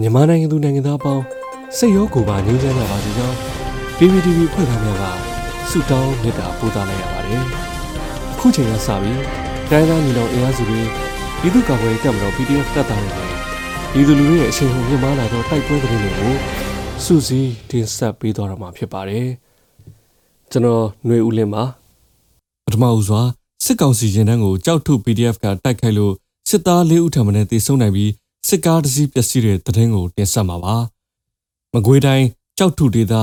မြန်မာနိုင်ငံသူနိုင်ငံသားအပေါင်းစိတ်ရောကိုယ်ပါငြိမ်းချမ်းကြပါစေကြောင်း PPTV ဖွဲ့သားများကဆုတောင်းမေတ္တာပို့သလိုက်ရပါတယ်။အခုချိန်ကစပြီးတိုင်းသားညီနောင်အင်အားစုတွေပြည်သူ့ကာကွယ်ရေးတပ်မတော် PDF တပ်သားတွေနဲ့ပြည်သူလူထုရဲ့အချိန်ဟုန်မြင့်မားလာသောတိုက်ပွဲသတင်းတွေကိုစုစည်းတင်ဆက်ပေးသွားတော့မှာဖြစ်ပါတယ်။ကျွန်တော်ຫນွေဦးလင်းပါပထမဦးစွာစစ်ကောင်စီရင်တန်းကိုကြောက်ထု PDF ကတိုက်ခိုက်လို့စစ်သား၄ဦးထံမှတေဆုံးနိုင်ပြီး စစ်ကားတစ်စီးပျက်စီးတဲ့သတင်းကိုတင်ဆက်မှာပါ။မကွေးတိုင်းကြောက်ထုဒေသ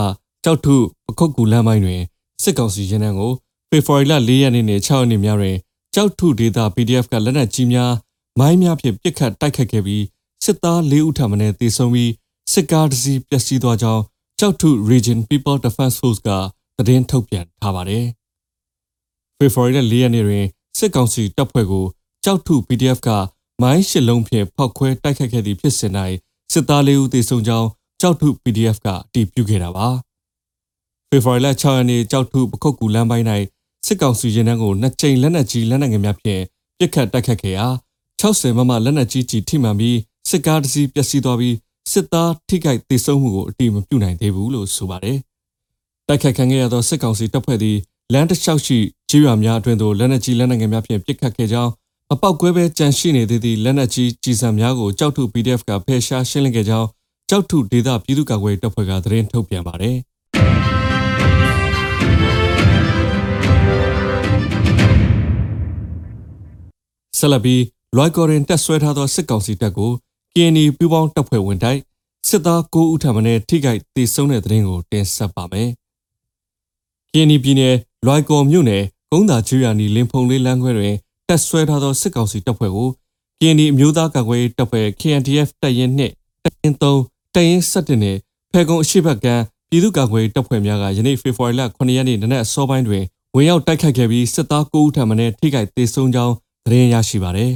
ကြောက်ထုပခုတ်ကူလမ်းပိုင်းတွင်စစ်ကောင်စီရင်တန်းကိုဖေဖော်ဝါရီလ၄ရက်နေ့နဲ့6ရက်နေ့များတွင်ကြောက်ထုဒေသ PDF ကလက်နက်ကြီးများမိုင်းများဖြင့်ပစ်ခတ်တိုက်ခတ်ခဲ့ပြီးစစ်သား၄ဦးထံမှတေဆုံးပြီးစစ်ကားတစ်စီးပျက်စီးသွားကြောင်းကြောက်ထု Region People Defense Force ကသတင်းထုတ်ပြန်ထားပါတယ်။ဖေဖော်ဝါရီလ၄ရက်နေ့တွင်စစ်ကောင်စီတပ်ဖွဲ့ကိုကြောက်ထု PDF က မိုင်းရှစ်လုံးဖြင့်ဖောက်ခွဲတိုက်ခိုက်ခဲ့သည့်ဖြစ်စဉ်၌စစ်သားလေးဦးသေဆုံးကြောင်းကြောက်ထု PDF ကအတည်ပြုခဲ့တာပါဖေဖော်ဝါရီလ6ရက်နေ့ကြောက်ထုပခုတ်ကူလမ်းပိုင်း၌စစ်ကောင်စီရင်နှန်းကိုနှစ်ကြိမ်လက်နက်ကြီးလက်နက်ငယ်များဖြင့်ပစ်ခတ်တိုက်ခတ်ခဲ့ရာ60မမလက်နက်ကြီးကြီးထိမှန်ပြီးစစ်ကားတစ်စီးပျက်စီးသွားပြီးစစ်သားထိခိုက်ဒေဆုံးမှုကိုအတိမပြုနိုင်သေးဘူးလို့ဆိုပါတယ်တိုက်ခတ်ခံခဲ့ရသောစစ်ကောင်စီတပ်ဖွဲ့သည်လမ်းတစ်လျှောက်ရှိကြေးရွာများအတွင်သို့လက်နက်ကြီးလက်နက်ငယ်များဖြင့်ပစ်ခတ်ခဲ့ကြောင်း မပောက်ကွဲပဲကြန့်ရှိနေသေးသည့်လက်နက်ကြီးကြီးစံများကိုကြောက်ထု PDF ကဖယ်ရှားရှင်းလင်းခဲ့ကြောင်းကြောက်ထုဒေသပြည်သူ့ကာကွယ်တပ်ဖွဲ့ကသတင်းထုတ်ပြန်ပါတယ်။ဆလဘီလွိုက်ကော်ရင်တက်ဆွဲထားသောစစ်ကောင်စီတပ်ကို KNY ပူးပေါင်းတပ်ဖွဲ့ဝင်တိုက်စစ်သား9ဦးထံမှထိခိုက်ဒေဆုံးတဲ့သတင်းကိုတင်ဆက်ပါမယ်။ KNY ပြည်နယ်လွိုက်ကော်မြို့နယ်ကုန်းသာချွေရနီလင်းဖုံလေးလမ်းခွဲတွင် တက်ဆွဲထားသောစစ်ကောင်စီတပ်ဖွဲ့ကို KND အမျိုးသားကာကွယ်ရေးတပ်ဖွဲ့ KNDF တပ်ရင်းနှင့်တပ်ရင်း3တပ်ရင်း7နဲ့ဖဲကုံအရှိတ်ဘက်ကပြည်သူ့ကာကွယ်ရေးတပ်ဖွဲ့များကယနေ့ဖေဖော်ဝါရီလ9ရက်နေ့နနက်အစောပိုင်းတွင်ဝင်ရောက်တိုက်ခိုက်ခဲ့ပြီးစစ်သား9ဦးထံမှထိခိုက်ဒေဆုံးကြောင်းသတင်းရရှိပါသည်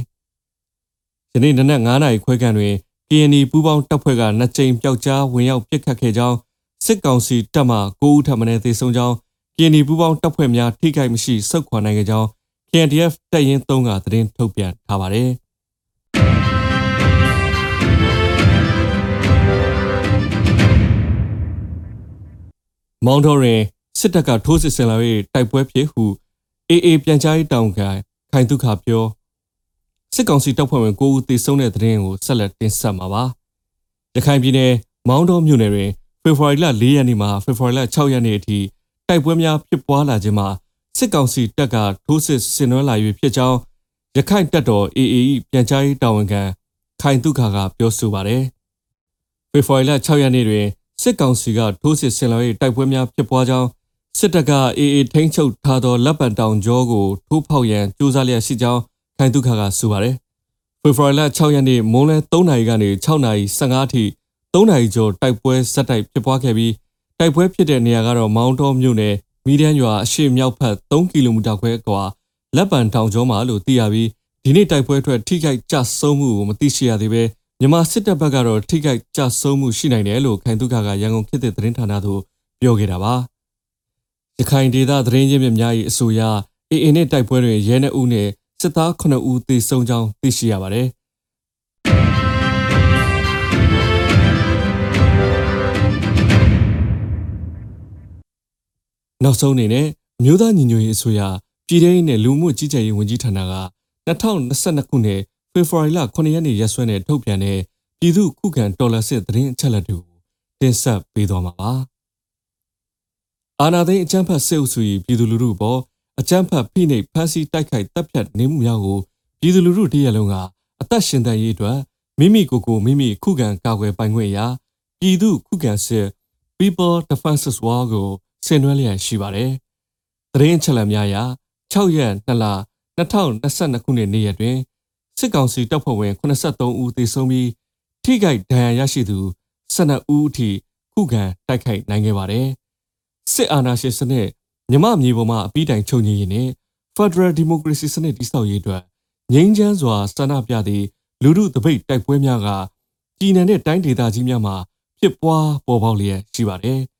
။ယနေ့နနက်9နာရီခွဲခန့်တွင် KND ပူးပေါင်းတပ်ဖွဲ့ကနှစ်ကြိမ်ပျောက်ကြားဝင်ရောက်ပစ်ခတ်ခဲ့ကြောင်းစစ်ကောင်စီတပ်မှ9ဦးထံမှသေဆုံးကြောင်း KND ပူးပေါင်းတပ်ဖွဲ့များထိခိုက်မရှိစုခွာနိုင်ခဲ့ကြောင်း KNDF တပ်ရင်း3ကသတင်းထုတ်ပြန်ထားပါတယ်။မောင်တော်ရင်စစ်တပ်ကထိုးစစ်ဆင်လာ၍တိုက်ပွဲဖြစ်ဟုအေအေပြန်ကြားရေးတောင်ခံခိုင်ဒုက္ခပြောစစ်ကောင်စီတပ်ဖွဲ့ဝင်9ဦးသေဆုံးတဲ့သတင်းကိုဆက်လက်တင်ဆက်မှာပါ။ရခိုင်ပြည်နယ်မောင်တော်မြို့နယ်တွင်ဖေဖော်ဝါရီလ4ရက်နေ့မှဖေဖော်ဝါရီလ6ရက်နေ့အထိတိုက်ပွဲများဖြစ်ပွားလာခြင်းမှာ စစ်ကောင်စီတပ်ကထိုးစစ်ဆင်နွှဲလာ၍ဖြစ်ကြောင်းရခိုင်တပ်တော် AA ၏ပြန်ကြားရေးတာဝန်ခံခိုင်တုခါကပြောဆိုပါတယ်။ဖေဖော်ဝါရီလ6ရက်နေ့တွင်စစ်ကောင်စီကထိုးစစ်ဆင်လာ၍တိုက်ပွဲများဖြစ်ပွားကြောင်းစစ်တပ်က AA ထိန်းချုပ်ထားသောလက်ပံတောင်ကျောကိုထိုးဖောက်ရန်ကြိုးစားလျက်ရှိကြောင်းခိုင်တုခါကဆိုပါတယ်။ဖေဖော်ဝါရီလ6ရက်နေ့မွန်းလယ်3နာရီကနေ6နာရီ15အထိ3နာရီကျော်တိုက်ပွဲဇက်တိုက်ဖြစ်ပွားခဲ့ပြီးတိုက်ပွဲဖြစ်တဲ့နေရာကတော့မောင်းတော်မြို့နယ် မီဒီယန်ရွာအရှေ့မြောက်ဘက်3ကီလိုမီတာခွဲကွာလက်ပံတောင်ကျောမှာလို့သိရပြီးဒီနေ့တိုက်ပွဲအတွက်ထိခိုက်ကြဆုံးမှုကိုမသိရှိရသေးပဲမြန်မာစစ်တပ်ဘက်ကတော့ထိခိုက်ကြဆုံးမှုရှိနိုင်တယ်လို့ခိုင်တုခကရန်ကုန်ခေတ်သစ်သတင်းဌာနသို့ပြောခဲ့တာပါရခိုင်ဒေသသတင်းရင်းမြစ်များ၏အဆိုအရအေအေနဲ့တိုက်ပွဲတွင်ရဲနှဦးနဲ့စစ်သား9ဦးသေဆုံးကြောင်းသိရှိရပါတယ် နောက်ဆုံးအနေနဲ့အမျိုးသားညီညွတ်ရေးအစိုးရပြည်ထောင်စုနဲ့လူမှုကြီးကြပ်ရေးဝန်ကြီးဌာနက2022ခုနှစ်ဖေဖော်ဝါရီလ9ရက်နေ့ရက်စွဲနဲ့ထုတ်ပြန်တဲ့ပြည်သူ့ခုခံတော်လှန်စစ်သတင်းအချက်အလက်တွေကိုတင်ဆက်ပေးသွားမှာပါ။အာဏာသိမ်းအကြမ်းဖက်စစ်အုပ်စု၏ပြည်သူလူထုပေါ်အကြမ်းဖက်ဖိနှိပ်ဖမ်းဆီးတိုက်ခိုက်တပ်ဖြတ်နေမှုများကိုပြည်သူလူထုတရက်လုံးကအသက်ရှင်တန်ရေးအတွက်မိမိကိုယ်ကိုမိမိခုခံကာကွယ်ပိုင်ခွင့်ရာပြည်သူခုခံစစ် People Defenses War ကိုဆင်နွှဲလျက်ရှိပါတယ်။သတင်းချက်လက်များအရ6ရက်2လ2022ခုနှစ်နေ့ရက်တွင်စစ်ကောင်စီတပ်ဖွဲ့ဝင်83ဦးသေဆုံးပြီးထိခိုက်ဒဏ်ရာရရှိသူ12ဦးအထိခုခံတိုက်ခိုက်နိုင်ခဲ့ပါတယ်။စစ်အာဏာရှင်စနစ်မြမမြေပေါ်မှာအပြီးတိုင်ချုပ်ငြိရင်နဲ့ Federal Democracy စနစ်တည်ဆောက်ရေးအတွက်ငြိမ်းချမ်းစွာဆန္ဒပြသည့်လူထုတပိတ်တိုက်ပွဲများကပြည်내နဲ့တိုင်းဒေသကြီးများမှာဖြစ်ပွားပေါ်ပေါက်လျက်ရှိပါတယ်။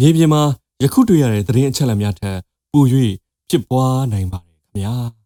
မြေပြင်မှာယခုတွေ့ရတဲ့သတင်းအချက်အလက်များထက်ပို၍ဖြစ်ပွားနိုင်ပါတယ်ခင်ဗျာ။